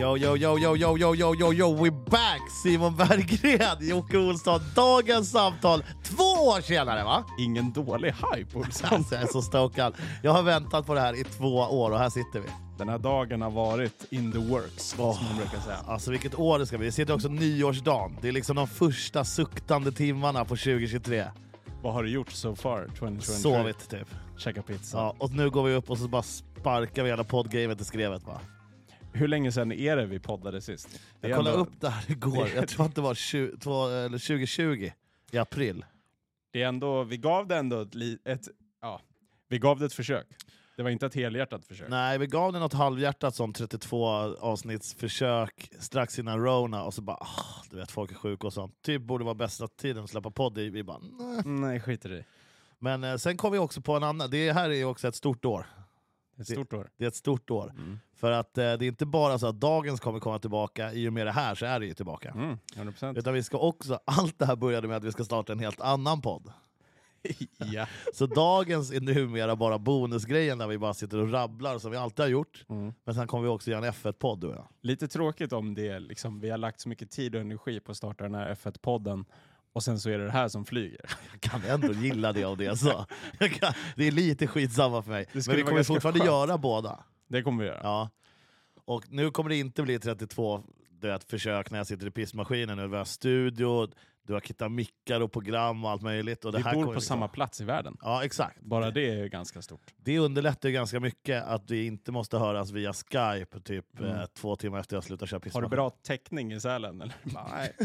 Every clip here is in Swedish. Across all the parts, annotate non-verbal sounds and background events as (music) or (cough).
Yo, yo, yo, yo, yo, yo, yo, yo, yo, we're back! Simon Berggren, Jocke Olsson, dagens samtal två år senare va? Ingen dålig hype Olsson. (laughs) Alltså, jag är så stokad. Jag har väntat på det här i två år och här sitter vi. Den här dagen har varit in the works, som man brukar säga. Alltså vilket år det ska bli. Vi sitter också nyårsdagen. Det är liksom de första suktande timmarna på 2023. Vad har du gjort so far 2023? Sovit typ. Käka pizza. Ja, och nu går vi upp och så bara sparkar vi hela poddgamet i skrevet va. Hur länge sedan är det vi poddade sist? Det Jag kollade ändå- upp det här igår, jag tror att det var 20, två- eller 2020 i april. Det är ändå, vi gav det ändå ett, ett, ja, vi gav det ett försök. Det var inte ett helhjärtat försök. Nej, vi gav den något halvhjärtat som 32 avsnittsförsök strax innan Rona och så bara, ah, du vet folk är sjuka och sånt. Typ borde vara bästa tiden att släppa podd i. Vi bara, nej. Nej, skit i det. Men eh, sen kom vi också på en annan, det här är ju också ett stort år. Ett stort år. Det är ett stort år. Mm. För att eh, det är inte bara så att dagens kommer komma tillbaka, i och med det här så är det ju tillbaka. Mm, 100%. Utan vi ska också, (laughs) allt det här började med att vi ska starta en helt annan podd. (laughs) ja. (laughs) Så dagens är numera bara bonusgrejen där vi bara sitter och rabblar som vi alltid har gjort. Mm. Men sen kommer vi också göra en F1-podd du och jag. Lite tråkigt om det, liksom, vi har lagt så mycket tid och energi på att starta den här F1-podden och sen så är det det här som flyger. Jag kan ändå gilla det om det. Jag kan, det är lite skitsamma för mig. Det Men vi kommer fortfarande skönt. göra båda. Det kommer vi göra. Ja. Och nu kommer det inte bli 32 du vet, försök när jag sitter i pissmaskinen. Nu. Vi har studio, du har hittat mickar och program och allt möjligt. Och det vi här bor på liksom- samma plats i världen. Ja, exakt. Bara det är ju ganska stort. Det underlättar ju ganska mycket att vi inte måste höras via Skype typ Mm. eh, två timmar efter jag slutar köra Har pissmaskin. du bra täckning i Sälen? Eller? (laughs) Nej,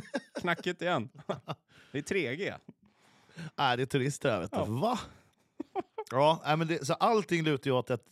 knackigt igen. (laughs) Det är 3G. Nej, det är turister här vet du. Ja. Va? Ja, men det, så allting lutar ju åt ett,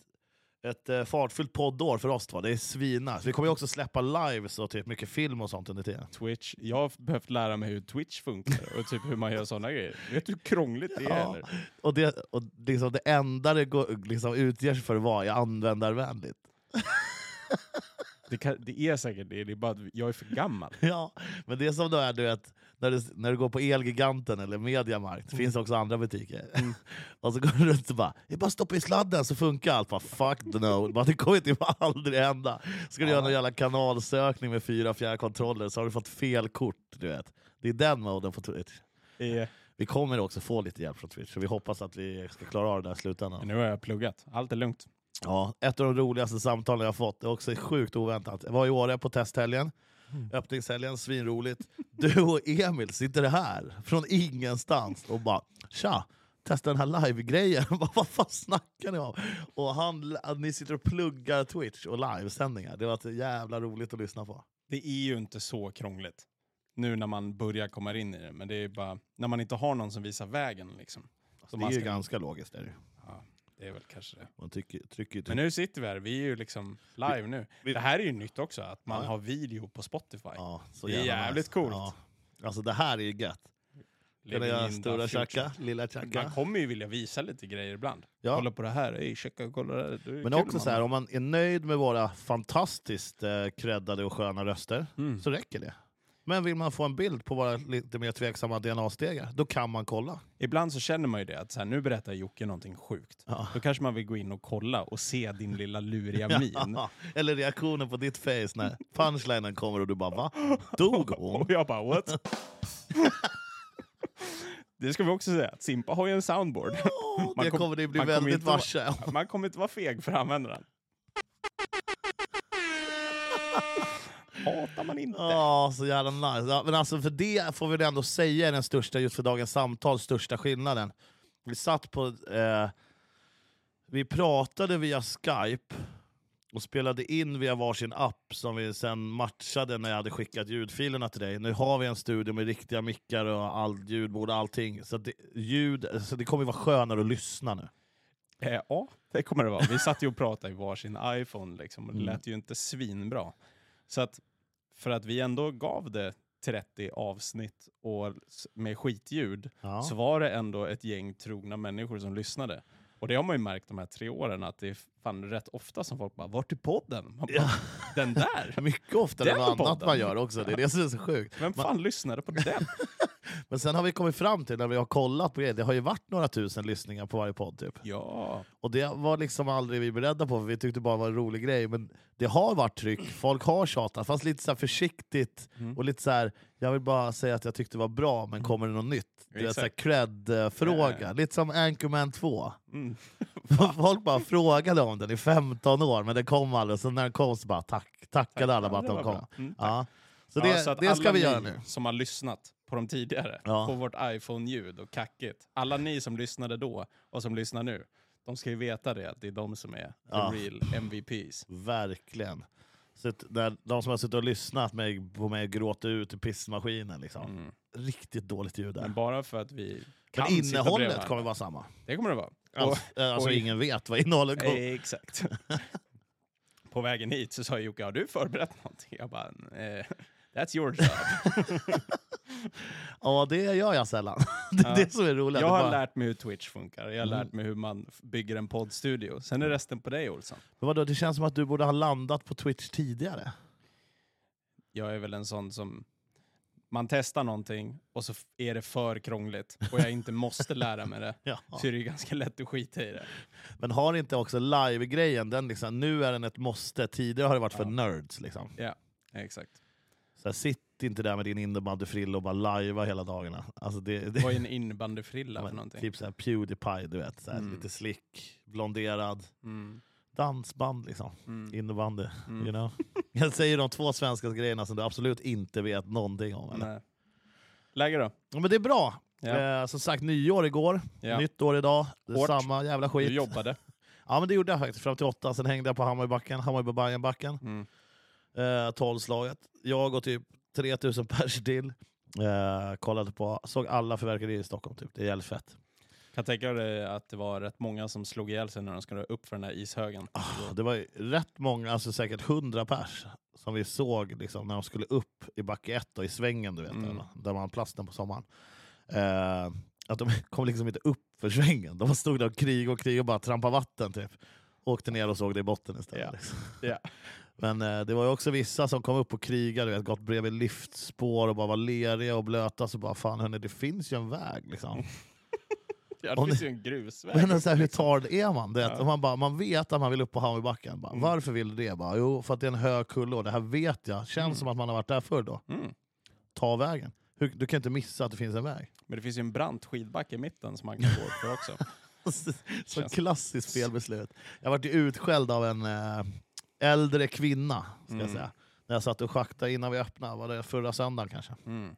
ett eh, fartfyllt poddår för oss två. Det är svina. Så vi kommer ju också släppa lives och typ mycket film och sånt under tiden. Twitch. Jag har behövt lära mig hur Twitch funkar och typ hur man gör sådana grejer. Vet du hur krångligt det är? Ja. Eller? Och det, och liksom det enda det går, liksom utger sig för vara är användarvänligt. (laughs) Det, kan, det är säkert det, det är bara att jag är för gammal. (laughs) Ja, men det är som då är du vet, när du, när du går på Elgiganten eller Mediamarkt, det finns också andra butiker. (laughs) och så går du runt och bara det är bara att stoppa i sladden så funkar allt. Bara, Fuck no, bara, det kommer typ aldrig hända. Ska du göra någon jävla kanalsökning med fyra fjärrkontroller så har du fått fel kort. Du vet. Det är den moden på Twitch. Eh, Vi kommer också få lite hjälp från Twitch, så vi hoppas att vi ska klara av det där i slutändan. nu har jag pluggat. Allt är lugnt. Ja, ett av de roligaste samtalen jag har fått, det är också sjukt oväntat. Jag var i Åre på testhelgen, öppningshelgen, svinroligt. Du och Emil sitter här från ingenstans och bara tja, testa den här live-grejen. (laughs) Vad fan snackar ni om? Och han, ni sitter och pluggar Twitch och livesändningar. Det var så jävla roligt att lyssna på. Det är ju inte så krångligt. Nu när man börjar komma in i det. Men det är bara när man inte har någon som visar vägen. Liksom. Så det är ju ska- ganska logiskt. Där. Ja, det är väl kanske det. Man tycker, trycker typ- Men nu sitter vi här, vi är ju liksom live nu. vi- Det här är ju nytt också, att man Ja. har video på Spotify. ja, så det är jävligt coolt. Alltså det här är ju gött. Living jag stora tjacka, lilla tjacka? Man kommer ju vilja visa lite grejer ibland. Ja. Kolla på det här, ey checka, kolla det här. Men också så här, om man är nöjd med våra fantastiskt eh, och sköna röster, Mm. så räcker det. Men vill man få en bild på våra lite mer tveksamma DNA-stegar, då kan man kolla. Ibland så känner man ju det, att så här, nu berättar Jocke någonting sjukt. Ja. Då kanske man vill gå in och kolla och se din lilla luriga (laughs) min. Eller reaktionen på ditt face när punchlinen kommer och du bara va? Dog (laughs) hon? Och jag bara what? (laughs) det ska vi också säga, att Simpa har ju en soundboard. Åh, Man det kom- kommer ni bli kommer väldigt vara- varse. Man kommer inte vara feg för användaren. Hatar man inte. Ja, så jävla nice. Ja, men alltså för det får vi ändå säga är den största, just för dagens samtal, största skillnaden. Vi satt på... Eh, vi pratade via Skype och spelade in via varsin app som vi sen matchade när jag hade skickat ljudfilerna till dig. Nu har vi en studio med riktiga mickar och all ljudbord och allting. Så, det, ljud, så det kommer vara skönare att lyssna nu. Eh, ja, det kommer det vara. Vi satt ju och pratade i varsin iPhone liksom, och det Mm. lät ju inte svinbra. Så att för att vi ändå gav det 30 avsnitt och med skitljud Ja. så var det ändå ett gäng trogna människor som lyssnade. Och det har man ju märkt de här tre åren att det är fan rätt ofta som folk bara “Vart är podden?” man bara, Ja. (laughs) “Den där? (laughs) Mycket oftare än annat podden. man gör också, det är det som är så sjukt. Vem fan lyssnade på den?” (laughs) Men sen har vi kommit fram till, när vi har kollat på grejer, det har ju varit några tusen lyssningar på varje podd typ. Ja. Och det var liksom aldrig vi beredda på, för vi tyckte bara det var en rolig grej. Men det har varit tryck, folk har tjatat, fast lite så försiktigt. Mm. Och lite så här, jag vill bara säga att jag tyckte det var bra, men kommer det något nytt? Det är en cred-fråga, Ja. lite som Anchorman 2. Mm. (laughs) Folk bara frågade om den i 15 år, men den kom aldrig. Så när den kom så bara tack, tackade alla bara att det de var kom. Mm, tack. Ja. Så Ja, det, så att det ska vi göra nu. som har lyssnat på de tidigare, Ja. på vårt iPhone-ljud och kackigt. Alla ni som lyssnade då och som lyssnar nu, de ska ju veta det, att det är de som är Ja. the real MVPs. Verkligen. Så när de som har suttit och lyssnat mig, på mig gråter ut i pissmaskinen. Liksom. Mm. Riktigt dåligt ljud där. Men bara för att vi Men kan bredvid innehållet kommer vara samma. Det kommer det vara. Alltså, eh, alltså och- ingen vet vad innehållet kommer Eh, exakt. (laughs) på vägen hit så sa Jocke, har du förberett någonting? Jag bara, eh, that's your job. (laughs) Ja, det gör jag sällan. (laughs) det är Ja. det som är roligt. jag har bara- lärt mig hur Twitch funkar, jag har Mm. lärt mig hur man bygger en poddstudio. Sen är resten på dig Olsson. Men vadå, det känns som att du borde ha landat på Twitch tidigare. Jag är väl en sån som, man testar någonting och så är det för krångligt och jag inte måste lära mig det. (laughs) Ja. Så är det ganska lätt att skita i det. Men har inte också live-grejen, den liksom, nu är den ett måste. Tidigare har det varit för Ja. nerds. Liksom. Exakt. Så här, sitt inte där med din innebandyfrilla och bara lajva hela dagarna. Alltså det, det, Vad är en innebandyfrilla för någonting? typ såhär Pewdiepie, du vet. Såhär, Mm. Lite slick, blonderad. Mm. Dansband liksom. Mm. Innebandy. Mm. You know? (laughs) Jag säger de två svenska grejerna som du absolut inte vet någonting om. Eller? Nej. Läge då? Ja, men det är bra. Ja. Eh, som sagt, nyår igår, Ja. nytt år idag. Hårt. samma jävla skit. Du jobbade. (laughs) Ja men det gjorde jag faktiskt, fram till åtta. Sen hängde jag på Hammarbybacken, Hammarbybacken, Mm. Eh, tolvslaget. Jag och typ 3000 (laughs) pers till. Eh, kollade på, såg alla fyrverkerier i Stockholm typ. Det är jävligt fett. Kan tänka dig att det var rätt många som slog ihjäl sig när de skulle upp för den här ishögen. Ah, Det var rätt många, alltså säkert 100 pers, som vi såg liksom, när de skulle upp i backe ett och i svängen, du vet, Mm. där, där man har plasten på sommaren. Eh, att de (laughs) kom liksom inte upp för svängen. De stod där och krigade och krigade och bara trampade vatten. Typ. Åkte ner och såg det i botten istället. Ja. Liksom. Ja. (laughs) Men eh, det var ju också vissa som kom upp och krigade, vet, gått bredvid liftspår och bara var leriga och blöta. Så bara, fan hörni, det finns ju en väg. Liksom. (laughs) Ja, Om det finns det- ju en grusväg. Men så här, hur tar är man? Det, Ja. man, bara, man vet att man vill upp på Hammarbybacken. Bara, Mm. Varför vill du det? Bara, jo, för att det är en hög kulle och det här vet jag. Känns Mm. som att man har varit där förr då. Mm. Ta vägen. Hur, du kan inte missa att det finns en väg. Men det finns ju en brant skidbacke i mitten som man kan gå upp för också. (laughs) Så klassiskt (laughs) felbeslut. Jag vart ju utskälld av en eh, äldre kvinna, ska jag Mm. säga. När jag satt och schaktade innan vi öppnade, var det förra söndagen kanske. Mm.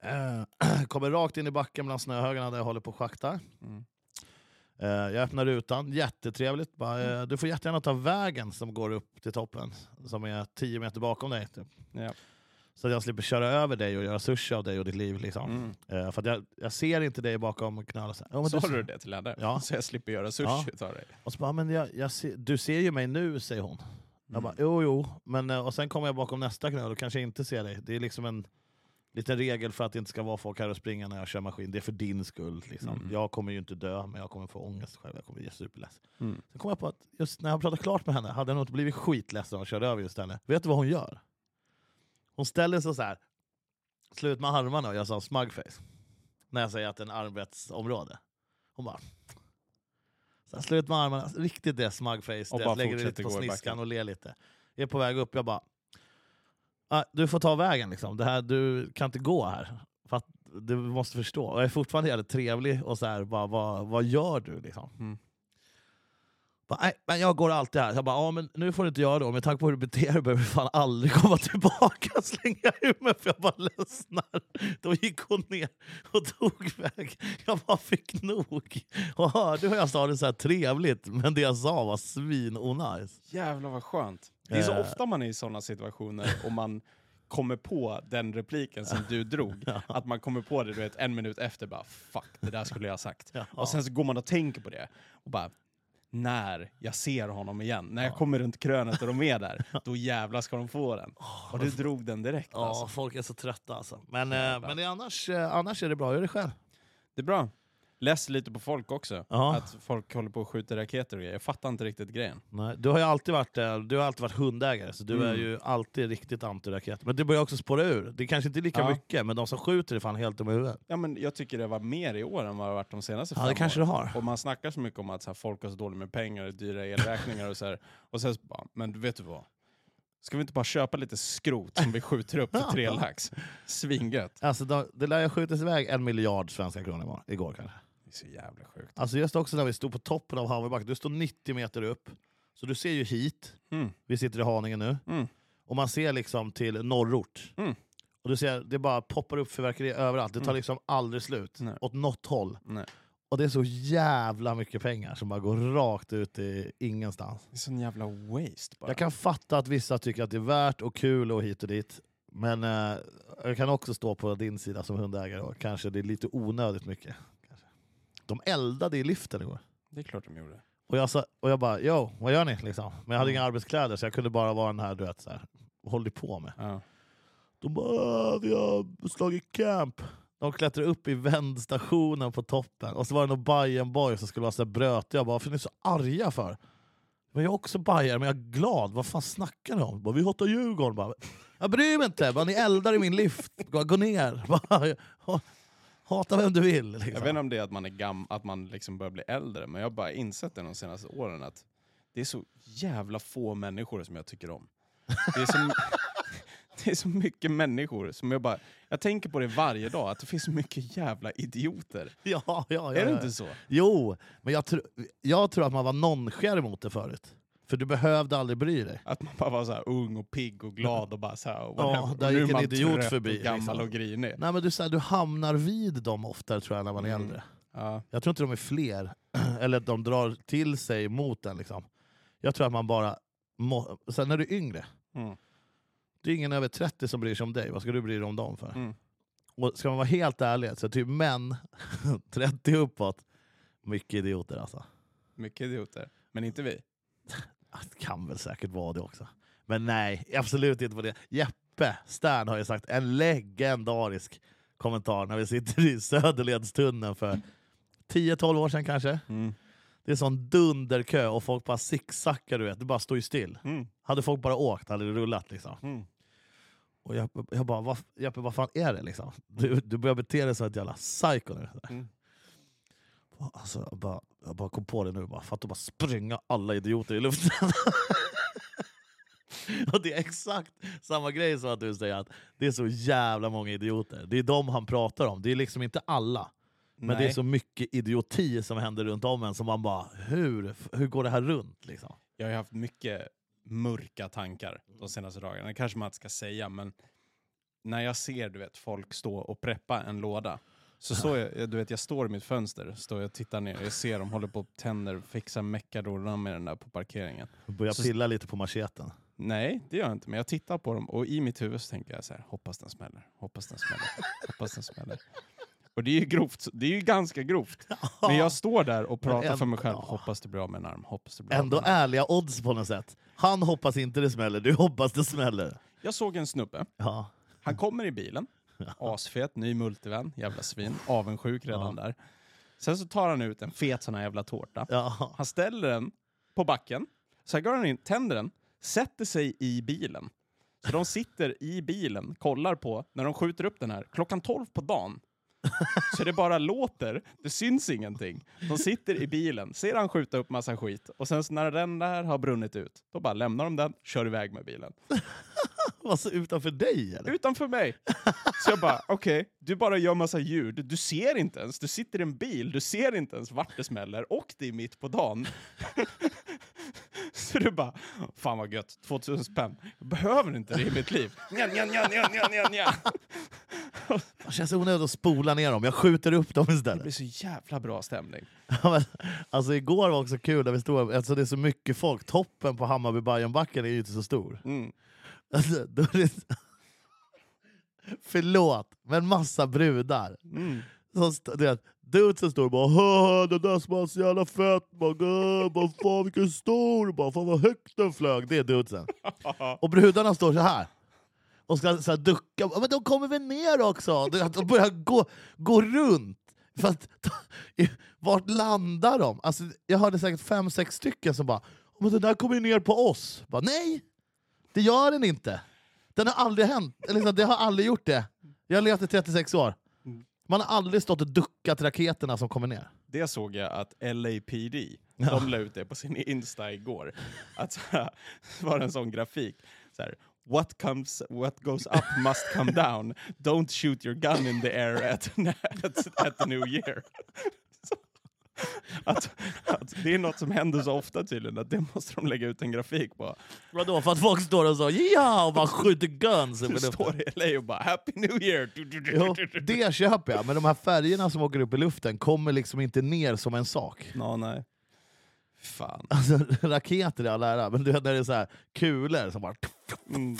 Eh, (clears throat) kommer rakt in i backen bland snöhögarna där jag håller på och schaktar. Mm. Eh, jag öppnar rutan, jättetrevligt. Bara, eh, du får jättegärna ta vägen som går upp till toppen, som är 10 meter bakom dig. Typ. Ja. Så att jag slipper köra över dig och göra sushi av dig och ditt liv. Liksom. Mm. Eh, för jag, jag ser inte dig bakom knölen. Så, här, "Ja, men Sa du, du det till henne? Ja. (laughs) Så jag slipper göra sushi Ja. utav dig? och så bara, men jag, jag ser, du ser ju mig nu, säger hon. Jag Mm. bara, jo, jo. Men, eh, och sen kommer jag bakom nästa knöl och kanske inte ser dig. Det är liksom en liten regel för att det inte ska vara folk här och springa när jag kör maskin. Det är för din skull. Liksom. Mm. Jag kommer ju inte dö, men jag kommer få ångest själv. Jag kommer bli superledsen. Mm. Sen kom jag på att just när jag pratade klart med henne hade jag nog inte blivit skitledsen om jag körde över just henne. Vet du vad hon gör? Hon ställer sig så här, slut med armarna och gör sån smugface. När jag säger att det är en arbetsområde. Hon bara... Så här, slut med armarna, riktigt det smugface. Och det bara lägger det lite på sniskan och ler lite. Jag är på väg upp, jag bara... Ah, du får ta vägen liksom. Det här, du kan inte gå här. För du måste förstå. Och jag är fortfarande jävligt trevlig och så här, bara, vad, vad gör du? Liksom? Mm. Nej, men jag går alltid här. Jag bara, ja, men nu får du inte göra det. Med tanke på hur du beter dig behöver du fan aldrig komma (laughs) tillbaka. Slänger jag ur mig för jag bara ledsnar. Då gick hon ner och tog väg. Jag bara fick nog. Och hörde hur jag sa det så här trevligt, men det jag sa var svin-onajs. Jävlar vad skönt. Det är så Eh. ofta man är i sådana situationer och man kommer på den repliken som du drog. (laughs) Att man kommer på det du vet, en minut efter, bara fuck, det där skulle jag ha sagt. Ja. Och sen så går man och tänker på det och bara när jag ser honom igen, när jag kommer runt krönet och de är där, (laughs) då jävlar ska de få den. Och du drog den direkt Ja, alltså. folk är så trötta alltså. Men, eh, men det är annars, eh, annars är det bra. Gör det själv. Det är bra. Läst lite på folk också. Ja. Att folk håller på och skjuter raketer och grejer. Jag fattar inte riktigt grejen. Nej, du har ju alltid varit, eh, du har alltid varit hundägare, så du Mm. är ju alltid riktigt anti-raket. Men det börjar också spåra ur. Det är kanske inte lika Ja. mycket, men de som skjuter är fan helt dum i huvudet. Ja, men jag tycker det var mer i år än vad det har varit de senaste Ja, fem det kanske åren. du har. Och man snackar så mycket om att så här, folk har så dåligt med pengar, och dyra elräkningar och så här. Och sen så bara, men vet du vad? Ska vi inte bara köpa lite skrot som vi skjuter upp för tre (laughs) lax? Svingött. Alltså, de, det lär ju skjutas iväg en miljard svenska kronor igår kanske. Det är så jävla sjukt. Alltså just också när vi stod på toppen av Havrebacken, du står 90 meter upp, så du ser ju hit, Mm. vi sitter i Haninge nu, Mm. och man ser liksom till norrort. Mm. Och du ser, det bara poppar upp fyrverkerier överallt, det tar Mm. liksom aldrig slut. Nej. Åt något håll. Nej. Och det är så jävla mycket pengar som bara går rakt ut i ingenstans. Det är sån jävla waste bara. Jag kan fatta att vissa tycker att det är värt och kul och hit och dit. Men eh, jag kan också stå på din sida som hundägare och kanske det är lite onödigt mycket. De eldade i liften igår. Det är klart de gjorde. Och jag, sa, och jag bara, jo, vad gör ni? Liksom. Men jag hade inga arbetskläder så jag kunde bara vara den här, du vet, så här, hållit på med. Ja. De bara, "Ah, vi har slagit camp. De klättrade upp i vändstationen på toppen och så var det någon Bajenboy som skulle vara så brötig. Jag bara, varför är ni så arga för? Men jag är också bajare, men jag är glad. Vad fan snackar ni om? Bara, vi hatar Djurgården. Bara, jag bryr mig inte, bara, ni eldar i min lift. Gå, gå ner. (laughs) Bara, hata vem du vill. Liksom. Jag vet inte om det är att man, är gam att man liksom börjar bli äldre, men jag har bara insett det de senaste åren att det är så jävla få människor som jag tycker om. Det är så, (laughs) det är så mycket människor som jag bara... Jag tänker på det varje dag, att det finns så mycket jävla idioter. (laughs) Ja, ja, ja, är det inte så? Jo, men jag, tr jag tror att man var nonchare mot det förut. För du behövde aldrig bry dig. Att man bara var så här ung och pigg och glad och bara så här, och Ja, där gick en idiot förbi, Och gammal liksom. och grinig. Nej, men du, så här, du hamnar vid dem oftare tror jag när man är Mm. äldre. Ja. Jag tror inte de är fler, (clears throat) eller att de drar till sig mot den. Liksom. Jag tror att man bara... Må Sen när du är yngre, Mm. det är ingen över 30 som bryr sig om dig. Vad ska du bry dig om dem för? Mm. Och ska man vara helt ärlig, så typ män (laughs) 30 uppåt, mycket idioter alltså. Mycket idioter. Men inte vi. (laughs) Ah, Det kan väl säkert vara det också. Men nej, absolut inte på det. Jeppe Stern har ju sagt en legendarisk kommentar när vi sitter i Söderledstunneln för 10-12 år sedan kanske. Mm. Det är sån dunderkö och folk bara zigzaggar, du vet. Det bara står ju still. Mm. Hade folk bara åkt hade det rullat liksom. Mm. Och jag, jag bara, vad, Jeppe vad fan är det liksom? Du, du börjar bete dig som ett jävla psycho nu. Mm. Alltså, bara, jag bara kom på det nu, bara, för att bara spränga alla idioter i luften. (laughs) och det är exakt samma grej som att du säger att det är så jävla många idioter. Det är de han pratar om, det är liksom inte alla. Men det är Nej. så mycket idioti som händer runt om en som man bara, hur, hur går det här runt? Liksom? Jag har haft mycket mörka tankar de senaste dagarna. Det kanske man inte ska säga, men när jag ser du vet, folk stå och preppa en låda, så står jag, du vet, jag står i mitt fönster, står jag och tittar ner, jag ser dem håller på och tänder, fixar meckadorna med den där på parkeringen. Börja Så- pilla lite på macheten. Nej, det gör jag inte, men jag tittar på dem och i mitt huvud så tänker jag så här, hoppas den smäller, hoppas den smäller, hoppas den smäller. Och det är ju grovt, det är ju ganska grovt. Men jag står där och (laughs) pratar för mig själv, hoppas det blir av med en arm, hoppas det blir av Ändå med en arm. ärliga odds på något sätt. Han hoppas inte det smäller, du hoppas det smäller. Jag såg en snubbe, Ja. Han kommer i bilen, (laughs) asfet, ny multivän, jävla svin, avundsjuk redan där. Sen så tar han ut en fet sån här jävla tårta. Han ställer den på backen, sen går han in, tänder den, sätter sig i bilen. Så de sitter i bilen, kollar på, när de skjuter upp den här, klockan 12 på dagen. (laughs) Så det bara låter, det syns ingenting. De sitter i bilen, ser han skjuta upp massa skit, och sen när den där har brunnit ut, då bara lämnar de den, kör iväg med bilen. (laughs) Alltså utanför dig eller? utanför mig. Så jag bara, okej, du bara gör massa ljud. Du ser inte ens, du sitter i en bil, du ser inte ens vart det smäller och det är mitt på dagen. (laughs) Så du bara, fan vad gött, 2000 spänn. Jag behöver inte det i mitt liv. (laughs) (laughs) Det känns onödigt att spola ner dem, jag skjuter upp dem Det istället. blir så jävla bra stämning. Ja, men, alltså igår var också kul när vi stod, alltså det är så mycket folk, toppen på Hammarby Bajenbacken är ju inte så stor. Mm. Alltså, då är det... Förlåt, men massa brudar. Mm. Som du vet, dudesen står och bara "Haha, det där smakar så jävla fett, bara, "Gah, bara fan vilken stor, bara, fan vad högt den flög. Det är dudesen. (laughs) Och brudarna står så här och ska så här, ducka, "Ja, men de kommer väl ner också? De börjar gå, gå runt. För att, vart landar de? Alltså, jag hörde säkert fem, sex stycken som bara men den där kommer ju ner på oss. Bara, Nej, det gör den inte. Den har aldrig hänt. Eller liksom, det har aldrig gjort det. Jag har levt i 36 år. Man har aldrig stått och duckat raketerna som kommer ner. Det såg jag att LAPD, (laughs) Ja. de la ut det på sin Insta igår. Att så här, (laughs) var det en sån grafik. Så här, what, comes, what goes up must come down. Don't shoot your gun in the air at, (laughs) at, at the new year. Att, att det är något som händer så ofta tydligen, att det måste de lägga ut en grafik på. Vadå? För att folk står och så ja och bara skjuter guns i Du står i LA och bara “Happy New Year!” Jo, det köper jag, men de här färgerna som åker upp i luften kommer liksom inte ner som en sak. Nå, nej. Fan. Alltså, (laughs) raketer är all ära, men du vet när det är så här kulor som bara... Mm.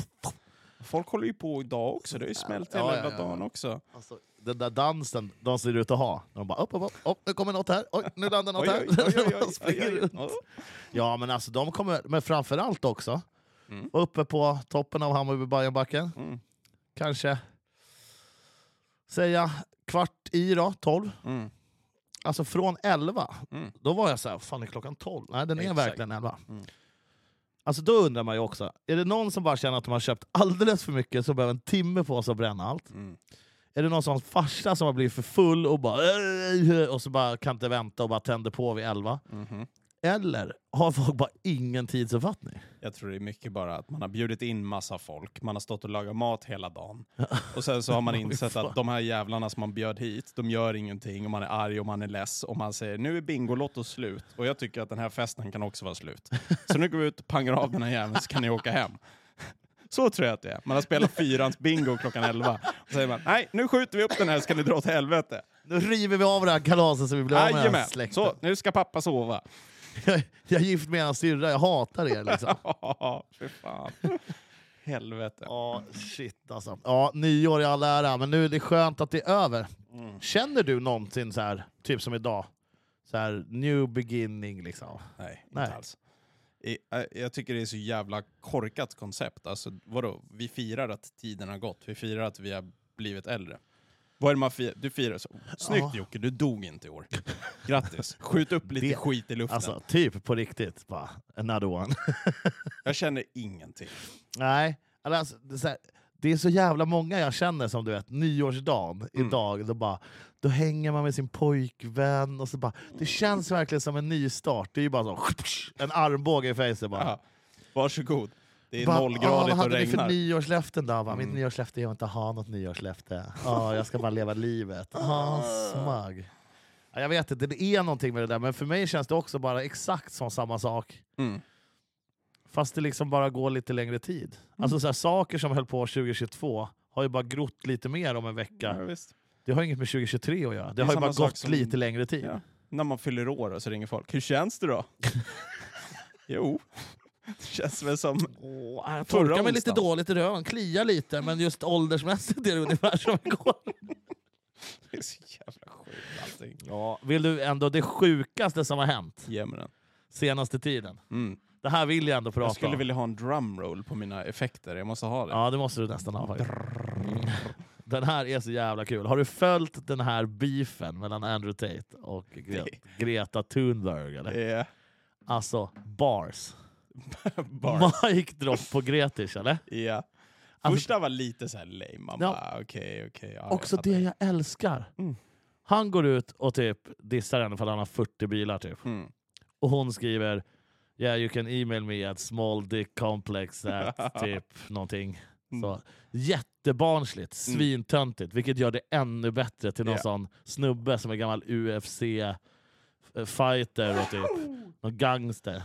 Folk håller ju på idag också, det har ju smält Ja, hela ja, ja. dagen också. Alltså, den där dansen de ser ut att ha. De bara upp, upp, upp, upp, nu kommer något här, oj, nu landar något här. oj, oj, oj. (laughs) Ja. Ja men alltså de kommer, men framförallt också, Mm. uppe på toppen av Hammarby Bajenbacken, Mm. kanske säga kvart i då, 12. Mm. Alltså från 11, Mm. då var jag så här, fan är klockan 12? Nej den är Exakt. verkligen 11. Mm. Alltså då undrar man ju också, är det någon som bara känner att de har köpt alldeles för mycket så behöver en timme på sig att bränna allt? Mm. Är det någon sån farsa som har blivit för full och bara "Äh", och så bara kan inte vänta och bara tänder på vid 11? Mhm. Eller har folk bara ingen tidsuppfattning? Jag tror det är mycket bara att man har bjudit in massa folk, man har stått och lagat mat hela dagen. (laughs) Och sen så har man insett att de här jävlarna som man bjöd hit, de gör ingenting och man är arg och man är less och man säger nu är Bingolotto slut och jag tycker att den här festen kan också vara slut. Så nu går vi ut och pangar av den här jäveln så kan ni åka hem. Så tror jag att det är. Man har spelat fyrans bingo klockan 11 och säger man nej nu skjuter vi upp den här ska ni dra åt helvete. Nu river vi av det här kalaset så vi blir av med den släkten. så nu ska pappa sova. Jag, jag är gift med en syrra, jag hatar er liksom. (laughs) Fy fan. Helvete. Ja, shit alltså. Ja, nyår i all ära, men nu är det skönt att det är över. Mm. Känner du någonsin så här, typ som idag, så här new beginning liksom? Nej, Nej. inte alls. Äh, Jag tycker det är så jävla korkat koncept. Alltså, vadå? Vi firar att tiden har gått. Vi firar att vi har blivit äldre. Vad är det man firar? Du firar så. Snyggt Ja. Jocke, du dog inte i år. Grattis. Skjut upp lite Det- skit i luften. Alltså, typ på riktigt. Bara, another one. (laughs) Jag känner ingenting. Nej, alltså, det, är så här, det är så jävla många jag känner som du vet, nyårsdagen Mm. idag, då, bara, då hänger man med sin pojkvän och så bara, det känns verkligen som en ny start. Det är ju bara så, en armbåge i bara. Ja. Varsågod. Det är Bara, "Åh, nollgradigt vad och hade ni för regnar. nyårslöften då? Bara, Mitt Mm. nyårslöfte är att inte ha något nyårslöfte. Ja, jag ska bara leva livet. Ah, smug. Ja, jag vet inte, det är någonting med det där, men för mig känns det också bara exakt som samma sak. Mm. Fast det liksom bara går lite längre tid. Alltså så här, Saker som höll på 2022 har ju bara grott lite mer om en vecka. Ja. Det har inget med 2023 att göra. Det, är har ju bara gått som- lite längre tid. Ja. När man fyller år och så ringer folk. Hur känns det då? (laughs) jo, det känns väl som... Åh, jag torkar mig lite dåligt i röven, kliar lite, men just åldersmässigt är det ungefär som igår. Det är så jävla sjukt allting. Ja, vill du ändå det sjukaste som har hänt Ge mig den. senaste tiden? Mm. Det här vill jag ändå prata Jag skulle om. vilja ha en drumroll på mina effekter, jag måste ha det. Ja, det måste du nästan ha faktiskt. Den här är så jävla kul. Har du följt den här beefen mellan Andrew Tate och Gre. (laughs) Greta Thunberg? Eller? Är Alltså, bars. (laughs) bara... Mic drop på Gretish, eller? Ja. Alltså- Första var lite så här lame, man Ja. bara okej, okej. ja, Också jag det jag älskar. Mm. Han går ut och typ dissar henne för att han har 40 bilar typ. Mm. Och hon skriver Yeah you can email me at smalldickcomplex at (laughs) typ någonting. Mm. Så, jättebarnsligt, Mm. svintöntigt, vilket gör det ännu bättre till någon Ja. sån snubbe som är gammal UFC-fighter och typ någon gangster.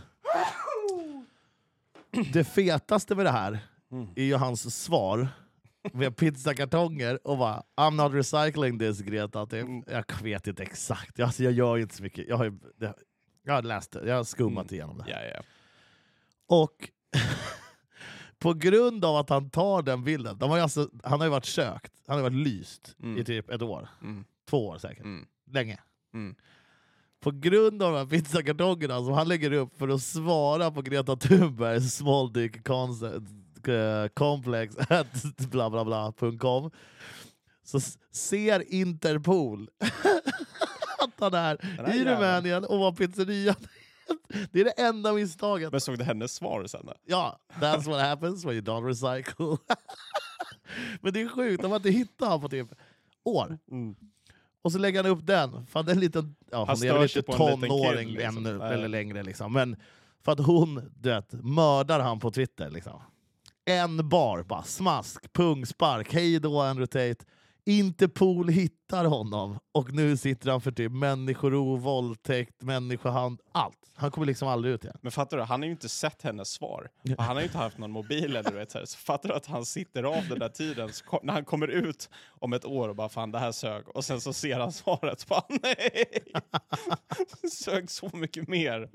Det fetaste med det här Mm. är ju hans svar med pizzakartonger och bara I'm not recycling this Greta. Typ. Mm. Jag vet inte exakt, jag, alltså, jag gör inte så mycket. Jag har, jag har läst det, jag har skummat Mm. igenom det. Ja, ja. Och på grund av att han tar den bilden, de har alltså, han har ju varit sökt, han har varit lyst Mm. i typ ett år, Mm. två år säkert, Mm. länge. Mm. På grund av de här pizzakartongerna som han lägger upp för att svara på Greta Thunbergs small dick concept, eh, complex at bla bla bla.com så s- ser Interpol (laughs) han där Den här i. Rumänien och var pizzerian. Det är det enda misstaget. Men såg du hennes svar sen då? Ja, that's what happens when you don't recycle. (laughs) Men det är sjukt, de har inte hittat honom på typ år. Och så lägger han upp den, för att en liten, ja, hon är väl inte tonåring liksom. ännu, eller längre. Liksom. Men för att hon du vet, mördar han på Twitter. Liksom. En bar, bara smask, pungspark, hej då Andrew Tate. Interpol hittar honom och nu sitter han för typ människorov, våldtäkt, människohand, allt. Han kommer liksom aldrig ut igen. Men fattar du, han har ju inte sett hennes svar. Och han har ju inte haft någon mobil eller du vet, så, fattar du att han sitter av den där tiden kom, när han kommer ut om ett år och bara fan det här sög och sen så ser han svaret (laughs) bara nej! (laughs) sög så mycket mer.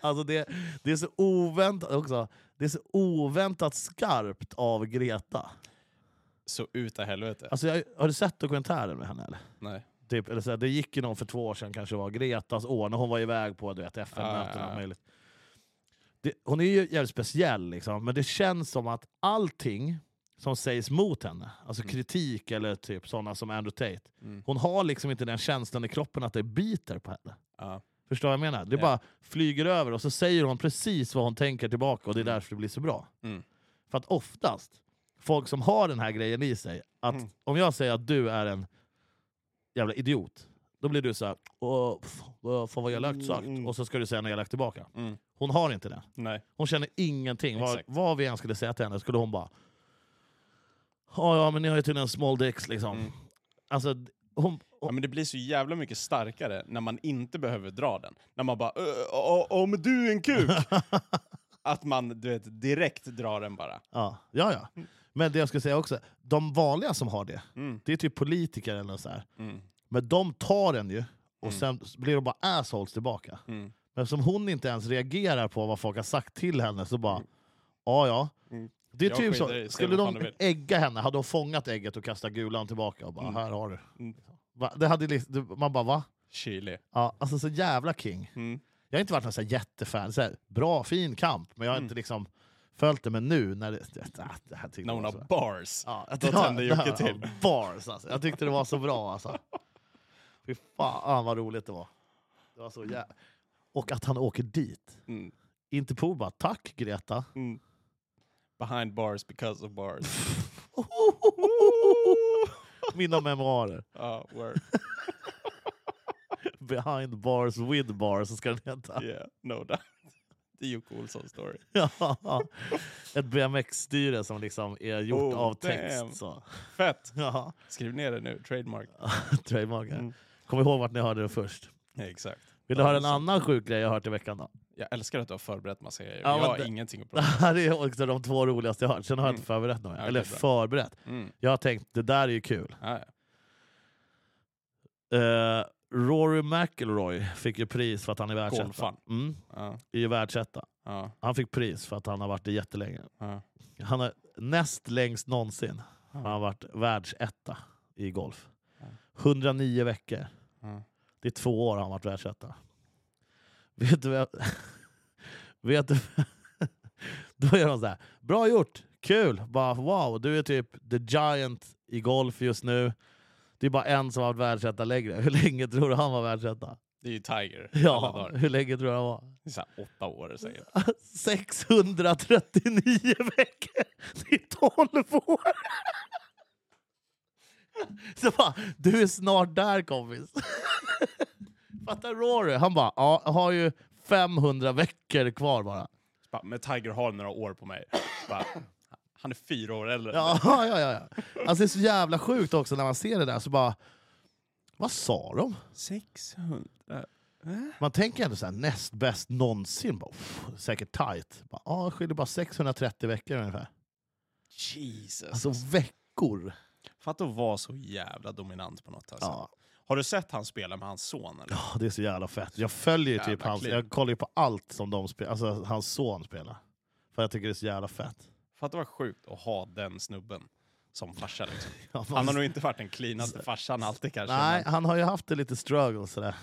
Alltså det, det är så oväntat också. Det är så oväntat skarpt av Greta. Så ut i helvete. Alltså jag, har du sett dokumentären med henne? Eller? Nej. Typ, eller så här, det gick ju någon för två år sedan, kanske var Gretas år, när hon var iväg på FN-möten Ah, ja, ja. Det, hon är ju jävligt speciell, liksom, men det känns som att allting som sägs mot henne, alltså kritik eller typ sådana som Andrew Tate, Mm. hon har liksom inte den känslan i kroppen att det biter på henne. Ja. Förstår vad jag menar? Det Ja. bara flyger över och så säger hon precis vad hon tänker tillbaka och det är därför det blir så bra. Mm. För att oftast, folk som har den här grejen i sig, att Mm. om jag säger att du är en jävla idiot, då blir du så här, Åh, fan vad elakt sagt, Mm. och så ska du säga något elakt tillbaka. Mm. Hon har inte det. Nej. Hon känner ingenting. Vad, vad vi än skulle säga till henne skulle hon bara, ja ja men ni har ju tydligen small dicks liksom. Mm. Alltså, hon, Ja, men det blir så jävla mycket starkare när man inte behöver dra den. När man bara "Ö, ö, ö, men du är en kuk! (laughs) att man du vet, direkt drar den bara. ja, ja, ja. Men det jag skulle säga också, de vanliga som har det, Mm. det är typ politiker eller så här. Mm. Men de tar den ju, och Mm. sen blir de bara assholes tillbaka. Mm. Men som hon inte ens reagerar på vad folk har sagt till henne, så bara, ja ja. Mm. Det är Jag typ så, skulle de ägga henne, hade hon fångat ägget och kastat gulan tillbaka och bara, Mm. här har du. Mm. Det hade liksom, man bara va? Chili. Ja, alltså så jävla king. Mm. Jag har inte varit någon så jättefan, så här, bra fin kamp, men jag har Mm. inte liksom följt det. Men nu, när det, det, det här tyckte När hon har bars. Ja, Då tänder Jocke till. Bars alltså. Jag tyckte det var så bra alltså. Fy fan vad roligt det var. Det var så jä... Och att han åker dit. Mm. Interpol bara, tack Greta. Mm. Behind bars because of bars. (laughs) Mina memoarer. Ja, word. (laughs) Behind bars with bars ska den heta. Yeah, no doubt. Det är Jocke Olsson story. (laughs) Ja. Ett BMX-styre som liksom är gjort Oh, av text. damn. Så. Fett! (laughs) Ja, Skriv ner det nu, trademark. (laughs) trademarkar. Mm. Kom ihåg vart ni hörde det först. Ja, exakt. Vill du höra en annan sjuk grej jag hört i veckan då? Jag älskar att du har förberett massa grejer. Ja, jag har det- ingenting att Det prata här är också de två roligaste jag har hört, sen har jag Mm. inte förberett något. Ja, Eller bra. förberett. om. Mm. Jag har tänkt, det där är ju kul. Ja, ja. Eh, Rory McIlroy fick ju pris för att han är världsetta. Mm, Ja, är världsetta. ja, Han fick pris för att han har varit det jättelänge. ja. Han är näst längst någonsin. Ja. Han har varit världsetta i golf. Ja. 109 veckor. Det är två år han har varit världsetta. Vet du vad. (laughs) Vet du... (laughs) Då är de så här, bra gjort, kul, bara wow, du är typ the giant i golf just nu. Det är bara en som har varit världsetta längre. (laughs) Hur länge tror du han var världsetta? Det är ju Tiger. Ja, hur länge tror du han var? Det är så här åtta år säkert. (laughs) 639 veckor! Det är 12 år! (laughs) Så bara, du är snart där kompis. Fattar Rory? Han bara, ja, har ju 500 veckor kvar bara. Men Tiger har några år på mig. Bara, han är fyra år äldre. Ja, (laughs) ja, ja, ja. Alltså det är så jävla sjukt också när man ser det där, så bara... Vad sa de? 600... Man tänker ändå så här, näst bäst någonsin. Bara, pff, säkert tight. Bara, Ja, skiljer bara 630 veckor ungefär. Jesus. Alltså veckor. Fatta att vara så jävla dominant på något. Alltså. Ja. Har du sett han spela med hans son? Eller? Ja, det är så jävla fett. Jag följer ju typ hans, jag kollar ju på allt som de spelar, alltså hans son spelar. För jag tycker det är så jävla fett. Fatta vad sjukt att ha den snubben som farsa. Liksom. (laughs) Ja, Han har nog inte varit den cleanaste farsan alltid kanske. Nej, Men, han har ju haft det lite struggle sådär.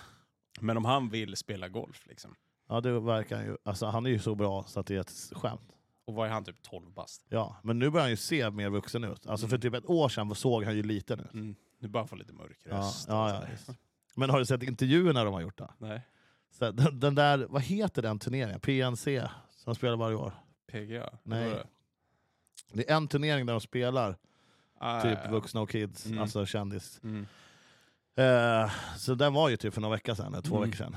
men om han vill spela golf, liksom. Ja, det verkar han ju. Alltså han är ju så bra så att det är ett skämt. och vad är han, typ 12 bast? Ja, men nu börjar han ju se mer vuxen ut. Alltså för Mm. typ ett år sedan såg han ju liten ut. Mm. Nu börjar han få lite mörk Ja, röst. ja, ja, sådär. just. Men har du sett intervjuerna de har gjort? Då? Nej. Så, den, den där, vad heter den turneringen? PNC, som spelar varje år. PGA? Nej. Det? Är en turnering där de spelar Ah, typ ja, vuxna och kids, Mm. alltså kändis. Mm. Eh, så den var ju typ för några veckor sedan, eller två Mm. veckor sedan.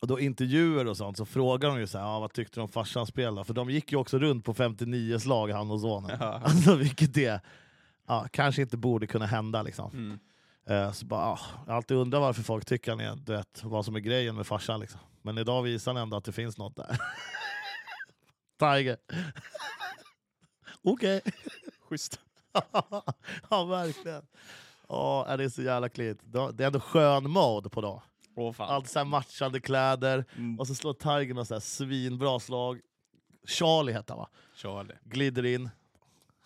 Och då intervjuer och sånt så frågar de ju så här, ah, vad tyckte du om farsans spel då? För de gick ju också runt på 59 slag han och sonen. Ja. (laughs) Alltså vilket det ja, kanske inte borde kunna hända liksom. Mm. Eh, så bara, ah, jag alltid undrat varför folk tycker han är, du vet, vad som är grejen med farsan liksom. Men idag visar han ändå att det finns något där. (laughs) Tiger. Okej. (laughs) Schysst. (laughs) ja verkligen. Ja, det är så jävla klint. Det är ändå skön mode på dag. Åh fan. Allt så matchande kläder, Mm. och så slår Tiger något så här svinbra slag. Charlie heter han va? Charlie. Glider in,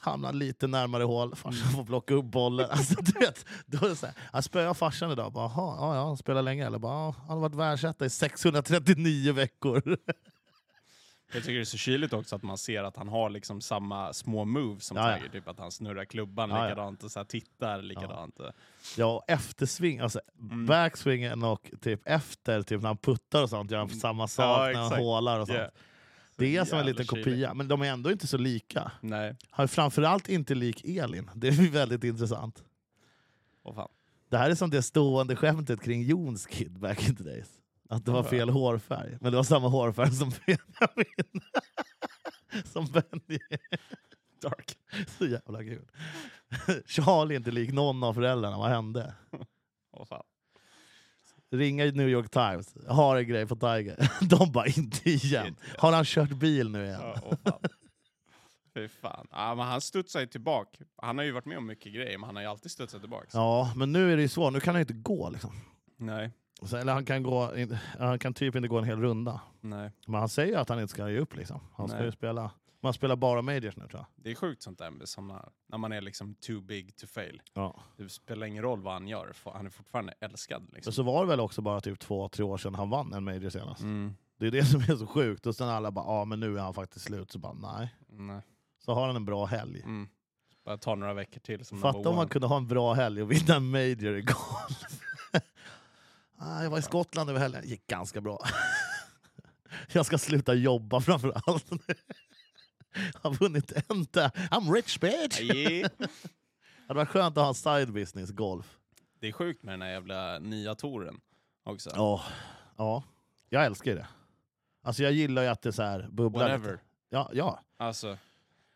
hamnar lite närmare hål, farsan får plocka upp bollen. Alltså, du vet, då är det så här, spöade farsan idag, bara, "Jaha, ja, ja, han spelar länge eller? Bara, "Ja, han har varit världsetta i 639 veckor. (laughs) Jag tycker det är så kyligt också att man ser att han har liksom samma små moves som Ja, ja. Tiger. Typ att han snurrar klubban Ja, ja. likadant och så tittar likadant. Ja, och eftersving, alltså Mm. backswingen och typ efter, typ när han puttar och sånt, gör han samma sak Ja, när han hålar och sånt. Yeah. Det är som en liten kopia, men de är ändå inte så lika. Nej, Han är framförallt inte lik Elin, det är (laughs) väldigt intressant. åh fan. Det här är som det stående skämtet kring Jons kid back in the days. Att det var fel hårfärg, men det var samma hårfärg som Benjamin. (laughs) som Benny. Dark. Så jävla kul. Charlie är inte lik någon av föräldrarna, vad hände? Fan. Ringa New York Times, har en grej på Tiger. (laughs) De bara inte igen. Har han kört bil nu igen? Ja, åh fan. Fy fan. Ja, men han studsar ju tillbaka. Han har ju varit med om mycket grejer, men han har ju alltid studsat tillbaka. Ja, men nu är det ju så, nu kan han inte gå liksom. Nej, Så, eller han kan, gå, han kan typ inte gå en hel runda. nej. Men han säger att han inte ska ge upp liksom. Han ska ju spela, man spelar bara majors nu tror jag. Det är sjukt sånt där med såna, när man är liksom too big to fail. Ja. Det spelar ingen roll vad han gör, han är fortfarande älskad. Liksom. så var det väl också bara typ två, tre år sedan han vann en major senast. Mm. Det är det som är så sjukt. Och sen alla bara, ja men nu är han faktiskt slut. Så bara, nej. Nej. Så har han en bra helg. Mm. Bara ta några veckor till som Fatta om man kunde ha en bra helg och vinna en major i golf. (laughs) ah, jag var i Skottland över helgen, det gick ganska bra. (laughs) jag ska sluta jobba framför allt. jag (laughs) har vunnit en där. I'm rich bitch! Yeah. (laughs) Det varit skönt att ha en side business, golf. Det är sjukt med den här jävla nya touren också. Ja, ja. jag älskar det. Alltså jag gillar ju att det så här bubblar Whatever. lite. Ja, ja. Alltså, Är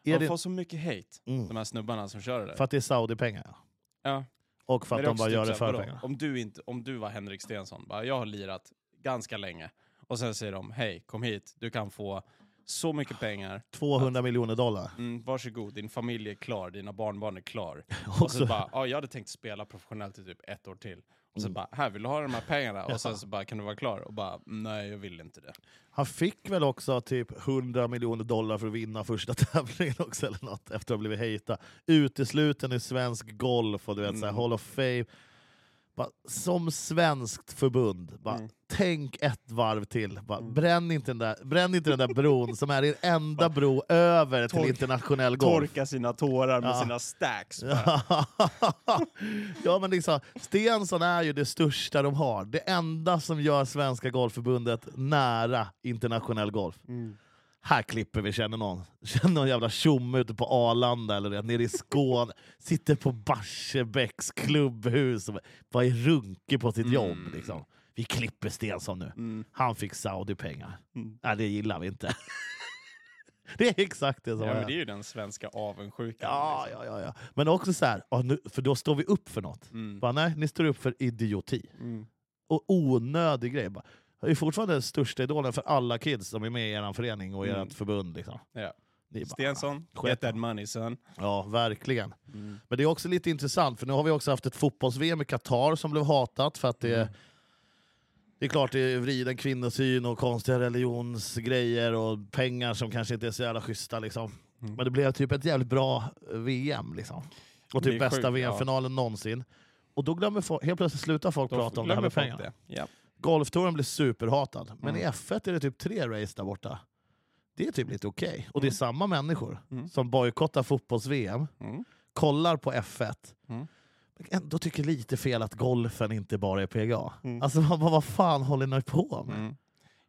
de det, får så mycket hate, mm, de här snubbarna som kör det där. för att det är Saudi-pengar. Ja. Och för att de bara typ gör det för vadå? pengar. Om du, inte, om du var Henrik Stensson, bara, jag har lirat ganska länge, och sen säger de hej, kom hit, du kan få så mycket pengar, 200 miljoner dollar. mm, varsågod, din familj är klar, dina barnbarn är klar. (laughs) Och så, bara, ja, jag hade tänkt spela professionellt i typ ett år till. Och så Mm. bara, här vill du ha de här pengarna? Och (laughs) sen så bara, kan du vara klar? Och bara, nej jag vill inte det. han fick väl också typ 100 miljoner dollar för att vinna första (laughs) tävlingen också eller något efter att ha blivit hejta. Utesluten i svensk golf och du vet, så här, Mm. Hall of Fame. Bara, som svenskt förbund, bara, Mm. tänk ett varv till. Bara, Mm. bränn, inte den där, bränn inte den där bron som är er enda bro över till internationell golf. Torka sina tårar med Ja. sina stacks. (laughs) ja men liksom, Stensson är ju det största de har. Det enda som gör Svenska Golfförbundet nära internationell golf. Mm. Här klipper vi, känner någon. (laughs) Känner någon jävla tjomme ute på Arlanda eller nere i Skåne. Sitter på Barsebäcks klubbhus och bara är runkig på sitt Mm. jobb. Liksom. Vi klipper Stensson nu. Mm. Han fick Saudi-pengar. Mm. Nej, det gillar vi inte. (laughs) det är exakt det som Ja, är. men det är ju den svenska avundsjukan. Ja, liksom. ja, ja, ja. Men också så här, för då står vi upp för något. Mm. Bara, nej, ni står upp för idioti. Mm. Och onödig grej. Bara, är fortfarande den största idolen för alla kids som är med i er förening och Mm. ert förbund. Liksom. Ja. Bara, Stensson, get that money son. Ja, verkligen. Mm. Men det är också lite intressant, för nu har vi också haft ett fotbolls-VM i Qatar som blev hatat för att det, Mm. det är klart det är vriden kvinnosyn och konstiga religionsgrejer och pengar som kanske inte är så jävla schyssta. Liksom. Mm. Men det blev typ ett jävligt bra VM. Liksom. Och typ bästa sjukt, ja. VM-finalen någonsin. Och då glömmer folk, helt plötsligt slutar folk Då prata om det här med pengarna. Ja. Golftouren blir superhatad, men Mm. i F1 är det typ tre race där borta. Det är typ lite okej. Och det är Mm. samma människor Mm. som bojkottar fotbolls-VM, Mm. kollar på F1, Mm. ändå tycker lite fel att golfen inte bara är PGA. Alltså vad, vad fan håller ni på med?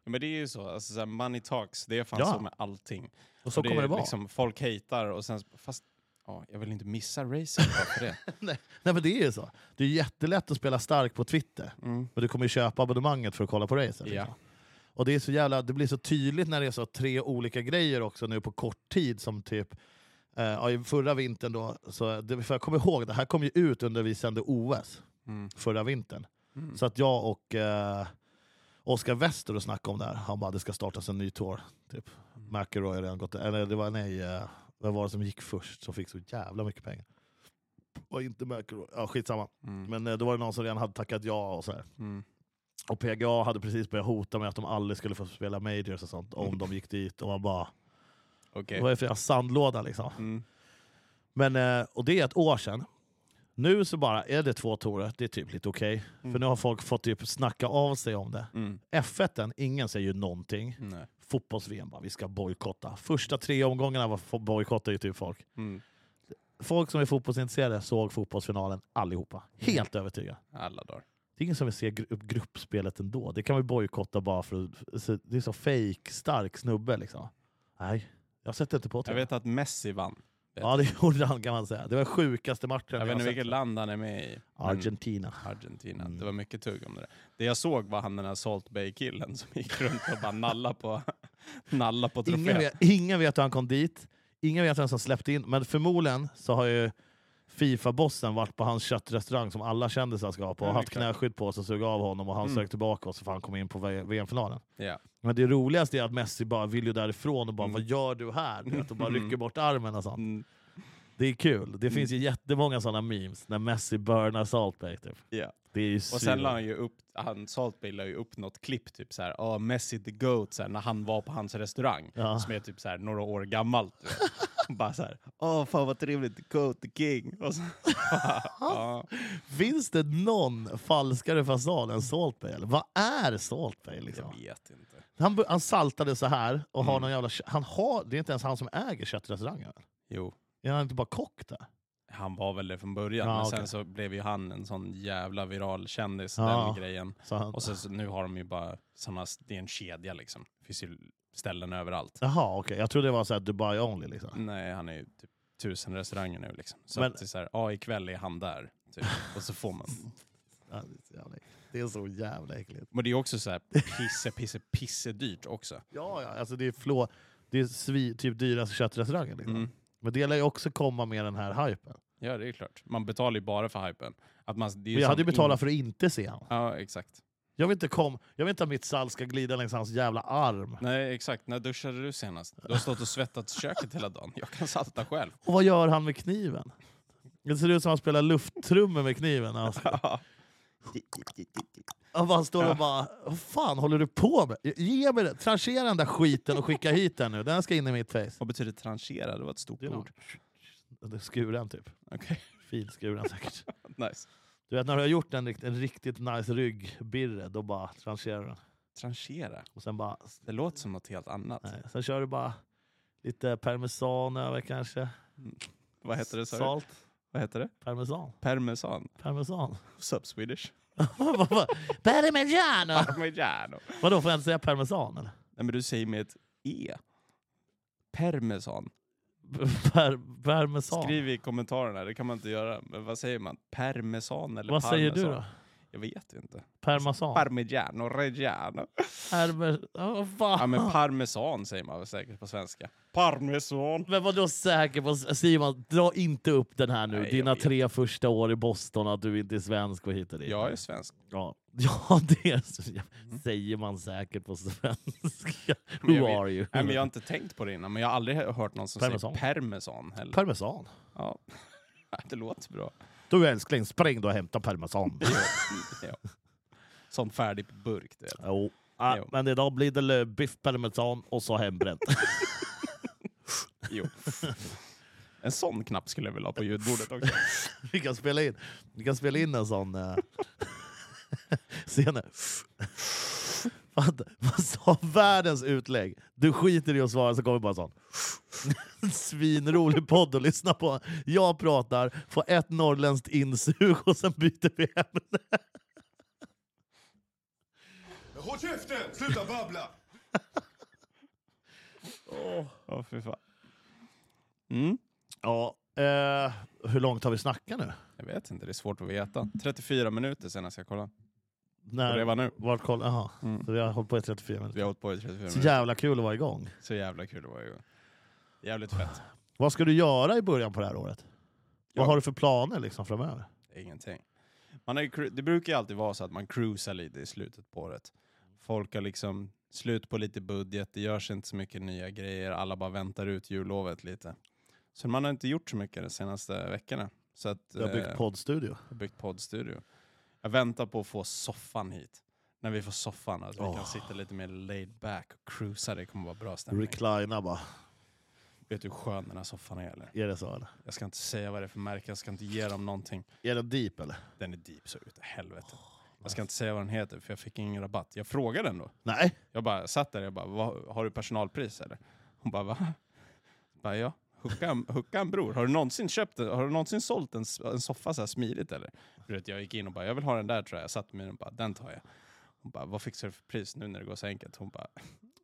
Ja, men det är ju så, alltså, så money talks, det är fan Ja. så med allting. Och så Och kommer är det vara. Liksom, folk hatar och sen, fast ja, jag vill inte missa racing bara för det. (laughs) Nej, nej men det är ju så. Det är jättelätt att spela stark på Twitter. Mm. Men du kommer ju köpa abonnemanget för att kolla på racet. Ja. liksom. Och det är så jävla, det blir så tydligt när det är så tre olika grejer också nu på kort tid som typ eh, förra vintern då, så det, för jag kommer ihåg, det här kom ju ut under vi sände OS Mm. förra vintern. Mm. Så att jag och eh, Oskar Wester och snackade om det här. Han bara, det ska startas en ny tour. Typ. Mm. McElroy har redan gått, eller det var nej, eh, vem var det som gick först som fick så jävla mycket pengar? Var inte McElroy, ja skitsamma. Mm. Men eh, då var det någon som redan hade tackat ja och så här. Mm. Och PGA hade precis börjat hota med att de aldrig skulle få spela majors och sånt om Mm. de gick dit. Och man bara, Okej. det var ju för sandlåda liksom. Mm. Men, eh, och det är ett år sedan. Nu så bara är det två torer, det är typ lite okej. Mm. För nu har folk fått typ snacka av sig om det. Mm. F1, ingen säger ju någonting. Nej. Fotbolls-VM vi ska bojkotta. Första tre omgångarna var bojkottade ju typ folk. Mm. Folk som är fotbollsintresserade såg fotbollsfinalen allihopa. Helt övertygad. Alla dagar. Det är ingen som vill se gru- upp gruppspelet ändå. Det kan vi bojkotta bara för att... Det är så fake stark snubbe liksom. Nej, jag sätter inte på Jag det. vet att Messi vann. Ja, det (laughs) gjorde han kan man säga. Det var sjukaste matchen Jag vet har inte vilket land han är med i. Argentina. Argentina. Mm. Det var mycket tugg om det där. Det jag såg var han den här Salt Bay-killen som gick runt och bara nalla på, (laughs) nalla på Ingen trofé. vet, ingen vet hur han kom dit. Ingen vet vem som släppte in. Men förmodligen så har ju Fifa-bossen varit på hans köttrestaurang som alla kändisar ska på och Ja, haft knäskydd på sig och sugit av honom och han Mm. sökte tillbaka och så får han komma in på VM-finalen. Ja. Men det roligaste är att Messi bara vill ju därifrån och bara Mm. vad gör du här? Du vet, och bara Mm. rycker bort armen och sånt. Mm. Det är kul. Det finns ju jättemånga sådana memes när Messi burnar Salt Bay. Typ. Ja. Och sen la han ju upp, han Salt Bay la ju upp något klipp typ såhär, oh, Messi the GOAT, såhär, när han var på hans restaurang. Ja. Som är typ såhär, några år gammalt. (laughs) bara såhär, åh fan vad trevligt, the GOAT, the King. Och så, (laughs) ja. Finns det någon falskare fasad än Salt Bay? Eller? Vad är Salt Bay? Liksom? Jag vet inte. Han, han saltade så här och har Mm. någon jävla... Han har, det är inte ens han som äger köttrestaurangen. Jo, Är han inte bara kock där? Han var väl det från början, Ja, men sen så blev ju han en sån jävla viral kändis, Ja. den grejen. Han, Och sen så nu har de ju bara såna, det är en kedja liksom. Det finns ju ställen överallt. Jaha, okej. Jag trodde det var så här Dubai only. Liksom. Nej, han är ju typ tusen restauranger nu liksom. Så Men- att det är såhär, ja ikväll är han där. Typ. Och så får man. (laughs) Ja, det, är så jävla, det är så jävla äckligt. Men det är också så här pisse, pisse, pisse dyrt också. (laughs) Ja, ja, alltså det är, flå, det är svi, typ dyraste köttrestauranger. Liksom. Mm. Men det lär ju också komma med den här hypen. Ja, det är klart. Man betalar ju bara för hypen. Att man, det är Men jag hade ju betalat in- för att inte se honom. Ja, exakt. Jag vill inte, kom, jag vill inte att mitt salt ska glida längs hans jävla arm. Nej, exakt. När duschade du senast? Du har stått och svettats i köket hela dagen. Jag kan salta själv. Och vad gör han med kniven? Det ser ut som att han spelar lufttrummor med kniven. Alltså. Han bara står och bara, vad fan håller du på med? Ge mig det, tranchera den där skiten och skicka hit den nu. Den ska in i mitt face. Vad betyder tranchera? Det var ett stort ord. Skuren typ. Okej, (laughs) Finskuren säkert. (laughs) nice. Du vet när du har gjort en, rikt- en riktigt nice ryggbirre, då bara trancherar du den. Tranchera? Och sen bara, Det låter som något helt annat. nej. Sen kör du bara lite parmesan över kanske. Vad heter det? du? Salt. Vad heter det? Parmesan. Parmesan. Parmesan. Sub Swedish. (laughs) Parmigiano! Parmigiano. Vadå, får jag inte säga parmesan eller? Nej men du säger med ett E. Parmesan. (laughs) Per, parmesan. Skriv i kommentarerna, det kan man inte göra. Men vad säger man? Parmesan eller Vad säger du parmesan? då? Jag vet inte. Parmesan? Parmigiano Reggiano. Parme... Fan. Ja men parmesan säger man väl säkert på svenska. Parmesan. Men vadå säker på... Simon, dra inte upp den här nu. Nej, Dina tre första år i Boston, att du inte är svensk och hit och dit. Jag är svensk. Ja, (laughs) ja det är säger man säkert på svenska. Who are you? Nej, men jag har inte tänkt på det innan, men jag har aldrig hört någon som Parmesan. säger parmesan heller. Parmesan. ja. (laughs) Det låter bra. Du älskling, spring då och hämta parmesan. (laughs) ja. Sån färdig på burk. Det. jo. Ah, Jo. men idag blir det biff parmesan och så hembränt. (laughs) Jo. En sån knapp skulle jag vilja ha på ljudbordet också. (laughs) vi, kan spela in, vi kan spela in en sån uh, scen. Vad vad sa världens utlägg? Du skiter i att svara så kommer bara sån. (laughs) Svinrolig podd att lyssna på. Jag pratar, får ett norrländskt insug och sen byter vi ämne. Håll käften! Sluta babbla! Ja, fy fan. Mm. Ja, eh, hur långt har vi snackat nu? Jag vet inte, det är svårt att veta. 34 minuter senast jag kollade. När, var nu. Vart koll? Jaha, Mm. så vi har hållit på i 34 Vi minuter. har hållit på i 34 Så minuter. jävla kul att vara igång. Så jävla kul det var ju. Jävligt fett. Vad ska du göra i början på det här året? Ja. Vad har du för planer liksom framöver? Ingenting. Man är, det brukar ju alltid vara så att man cruisar lite i slutet på året. Folk har liksom slut på lite budget, det görs inte så mycket nya grejer, alla bara väntar ut jullovet lite. Så man har inte gjort så mycket de senaste veckorna. Så att, Du har byggt eh, poddstudio. jag har byggt poddstudio. Jag väntar på att få soffan hit. När vi får soffan, att vi Åh. kan sitta lite mer laid back och cruisa, det kommer vara bra stämning. Reclina bara. Vet du hur skön den här soffan är eller? Är det så eller? Jag ska inte säga vad det är för märke, jag ska inte ge dem någonting. Är den deep eller? Den är deep så utav helvete. Jag ska inte säga vad den heter för jag fick ingen rabatt. Jag frågade ändå. Nej. Jag bara satt där och jag bara, "Vad- har du personalpris eller? Hon bara, va? Jag bara, ja. Hucka hucka en bror. Har du någonsin köpt en, har du någonsin sålt en, en soffa så här smidigt eller? Vet, jag gick in och bara, jag vill ha den där tror jag. Jag satt med den och bara, den tar jag. Hon bara, vad fixar du för pris nu när det går så enkelt? Hon bara,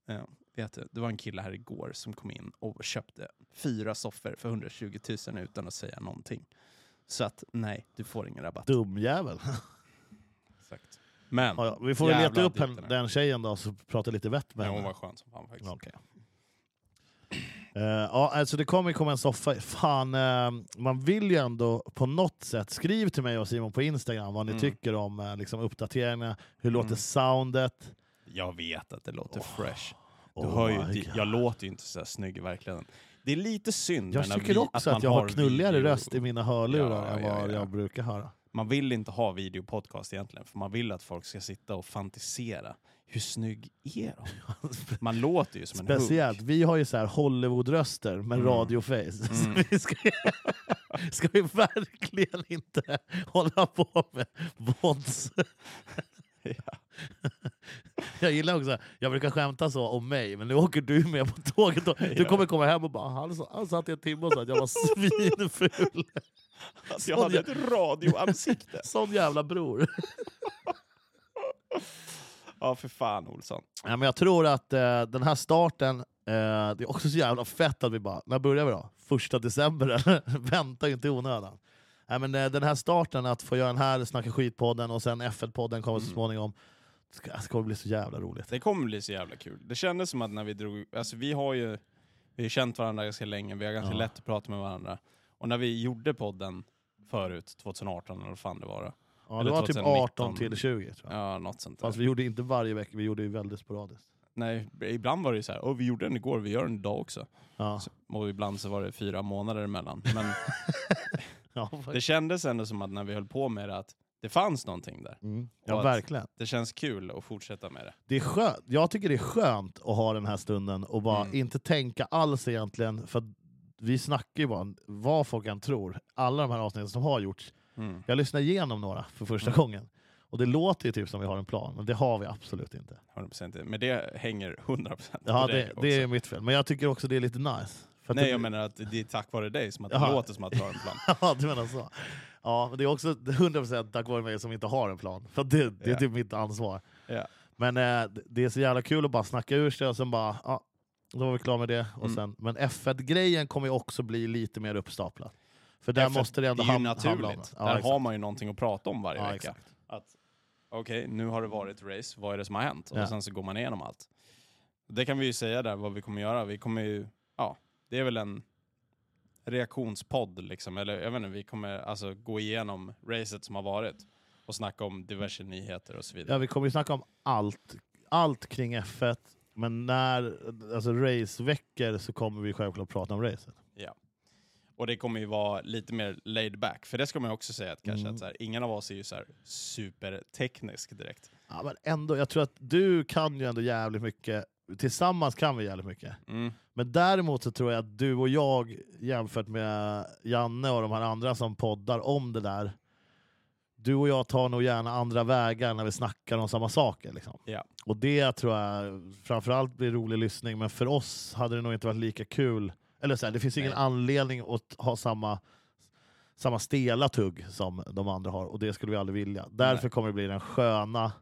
ja, vet du, det var en kille här igår som kom in och köpte fyra soffor för 120 000 utan att säga någonting. Så att nej, du får ingen rabatt. Dumjävel. Exakt. Men, Ja, ja. Vi får väl leta upp den den tjejen då, så prata lite vett med hon henne. var skön som fan faktiskt. Ja, Eh, ja, alltså det kommer komma en soffa. Fan, eh, man vill ju ändå på något sätt, skriv till mig och Simon på Instagram vad ni Mm. tycker om eh, liksom, uppdateringarna, hur låter Mm. soundet? Jag vet att det låter fresh. Du Oh hör ju, jag låter ju inte så här snygg i verkligheten. Det är lite synd Jag tycker också att, man jag har knulligare video- röst i mina hörlurar Ja, än ja, vad ja. jag brukar höra. Man vill inte ha videopodcast egentligen, för man vill att folk ska sitta och fantisera. Hur snygg är de? (laughs) Man låter ju som en Speciellt, hunk. vi har ju så här Hollywood-röster med Mm. radioface. (laughs) Mm. vi ska, (laughs) ska vi verkligen inte hålla på med vods? Jag gillar också, jag brukar skämta så om mig, men nu åker du med på tåget. Och du Ja. kommer komma hem och bara han, han satt i en timme och sa att jag var svinful. Att jag hade ett radioansikte. Sån jävla bror. Ja, för fan Olsson. Ja, men jag tror att eh, den här starten, eh, det är också så jävla fett att vi bara, när börjar vi då? Första december eller? (laughs) Vänta inte i onödan. Nej, men, eh, den här starten, att få göra den här Snacka skit-podden och sen F1-podden kommer så Mm. småningom, det ska, det kommer bli så jävla roligt. Det kommer bli så jävla kul. Det kändes som att när vi drog, alltså vi har ju, vi har känt varandra ganska länge, vi har ganska Ja. lätt att prata med varandra. Och när vi gjorde podden förut, 2018 eller vad fan det var då. Ja, det var typ 2019. 18 till 20 tror jag. Ja, något sånt där. Fast vi gjorde inte varje vecka, vi gjorde ju väldigt sporadiskt. Nej, ibland var det ju så här, Åh, vi gjorde den igår, vi gör den idag också. Ja, Så- Och ibland så var det fyra månader emellan. Men (laughs) ja, det kändes ändå som att när vi höll på med det, att det fanns någonting där. mm. ja verkligen. Det känns kul att fortsätta med det. Det är skönt. Jag tycker det är skönt att ha den här stunden och bara Mm. inte tänka alls egentligen, för vi snackar ju bara vad folk än tror. Alla de här avsnitten som har gjorts, Mm. jag lyssnar igenom några för första Mm. gången. Och det låter ju typ som vi har en plan, men det har vi absolut inte. 100%. Men det hänger 100% Ja, det, dig det också. är mitt fel. Men jag tycker också det är lite nice. För att Nej, det, jag menar att det är tack vare dig som att det låter som att du har en plan. (laughs) ja, du menar så. Ja, men det är också 100% tack vare mig som inte har en plan. För det, det är Ja. typ mitt ansvar. Ja. Men eh, det- det är så jävla kul att bara snacka ur sig och sen bara, ja, då var vi klara med det. Och Mm. sen, men F1-grejen kommer ju också bli lite mer uppstaplat. För där För måste det ändå ham- handla om. Ja, Där exakt. har man ju någonting att prata om varje Ja, vecka. Okej, nu har det varit race, vad är det som har hänt? Ja. Och sen så går man igenom allt. Det kan vi ju säga där, vad vi kommer göra. Vi kommer ju, ja, det är väl en reaktionspodd liksom. Eller jag vet inte, vi kommer alltså gå igenom racet som har varit. Och snacka om diverse nyheter och så vidare. Ja, vi kommer ju snacka om allt, allt kring F1, men när alltså raceveckor så kommer vi självklart prata om racet. Och det kommer ju vara lite mer laid back. För det ska man ju också säga att kanske Mm. att så här, ingen av oss är ju så här superteknisk direkt. Ja, men ändå, jag tror att du kan ju ändå jävligt mycket, tillsammans kan vi jävligt mycket. Mm. Men däremot så tror jag att du och jag jämfört med Janne och de här andra som poddar om det där, du och jag tar nog gärna andra vägar när vi snackar om samma saker. Liksom. Ja. Och det tror jag framförallt blir rolig lyssning, men för oss hade det nog inte varit lika kul Eller så här, det finns ingen Nej. anledning att ha samma, samma stela tugg som de andra har, och det skulle vi aldrig vilja. Därför Nej. kommer det bli den sköna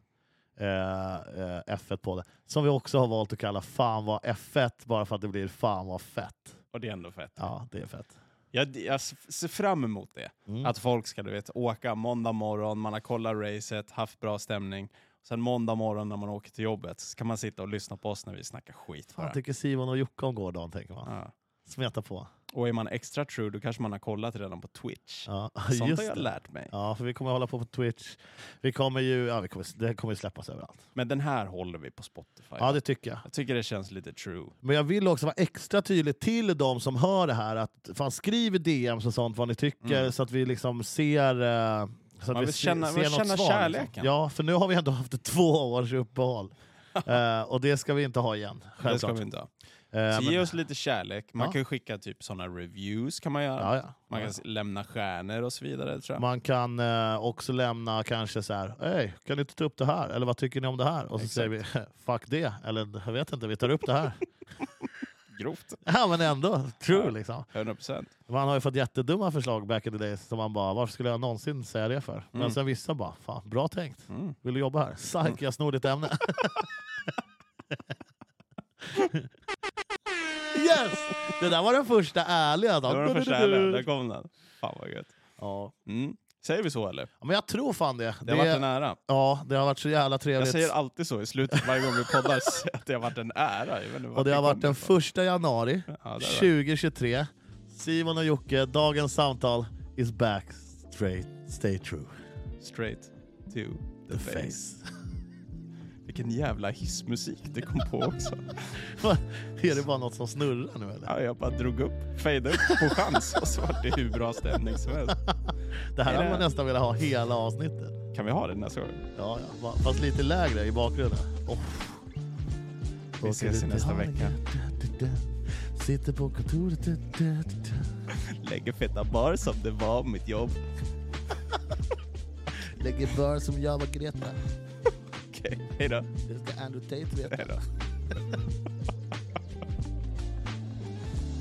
eh, eh, F1 på det. Som vi också har valt att kalla Fan vad F1, bara för att det blir Fan vad fett. Och det är ändå fett. Ja, det är fett. Jag, jag ser fram emot det. Mm. Att folk ska du vet, åka måndag morgon, man har kollat racet, haft bra stämning. Sen måndag morgon när man åker till jobbet så kan man sitta och lyssna på oss när vi snackar skit. Vad tycker Simon och Jocke om gårdagen, tänker man. Ja. Smeta på. Och är man extra true då kanske man har kollat redan på Twitch. Ja, (laughs) Sånt har jag det. lärt mig. Ja, för vi kommer hålla på på Twitch. Vi kommer ju, ja, vi kommer, det kommer släppas överallt. Men den här håller vi på Spotify. Ja, det tycker jag. Jag tycker det känns lite true. Men jag vill också vara extra tydlig till de som hör det här, att fan skriv DMs och sånt vad ni tycker, Mm. så att vi liksom ser... eh, Så att Man vi vill se- känna- ser vill något känna svar, kärleken. Liksom. Ja, för nu har vi ändå haft två års uppehåll. (laughs) Eh, och det ska vi inte ha igen, Det ska självklart. vi inte ha. Eh, Så ge oss lite kärlek. Man Ja. kan skicka typ sådana reviews kan man göra. ja, ja. Man kan lämna stjärnor och så vidare tror jag. Man kan eh, också lämna kanske så här, hej, kan du inte ta upp det här? Eller vad tycker ni om det här? Och så Exakt. säger vi, (laughs) fuck det, eller jag vet inte, vi tar upp det här. (laughs) Grovt. ja men ändå, true liksom. 100%. Man har ju fått jättedumma förslag back in the days som man bara, varför skulle jag någonsin säga det för? Men Mm. sen vissa bara, fan bra tänkt. Mm. Vill du jobba här? Psyk, jag snor ditt ämne. (laughs) Det där var den första ärliga. Då. Det var den (laughs) första ärliga. Där kom den. Fan vad gött. Ja. Mm. Säger vi så eller? Ja, Men jag tror fan det. Det har varit en ära. Ja, det har varit så jävla Jag trevligt. säger alltid så i slutet varje gång vi poddar, att det har varit en ära. Jag Och det har varit den ifrån. första januari Ja, det har det. 2023. Simon och Jocke, dagens samtal is back straight, stay true. Straight to the, The face. face. Vilken jävla hissmusik det kom på också. (laughs) är det bara något som snurrar nu eller? Ja, jag bara drog upp, fejdade upp på chans och så var det hur bra stämning som helst. (laughs) Det här Är hade det- man nästan velat ha hela avsnittet. Kan vi ha det nästa gång? Ja, ja. Fast lite lägre i bakgrunden. Oh. Vi ses i nästa vecka. Sitter på kontoret. Lägger feta bar som det var mitt jobb. Lägger bör som jag var Greta. Okej, hejdå. Det ska Andrew Tate veta. Hejdå.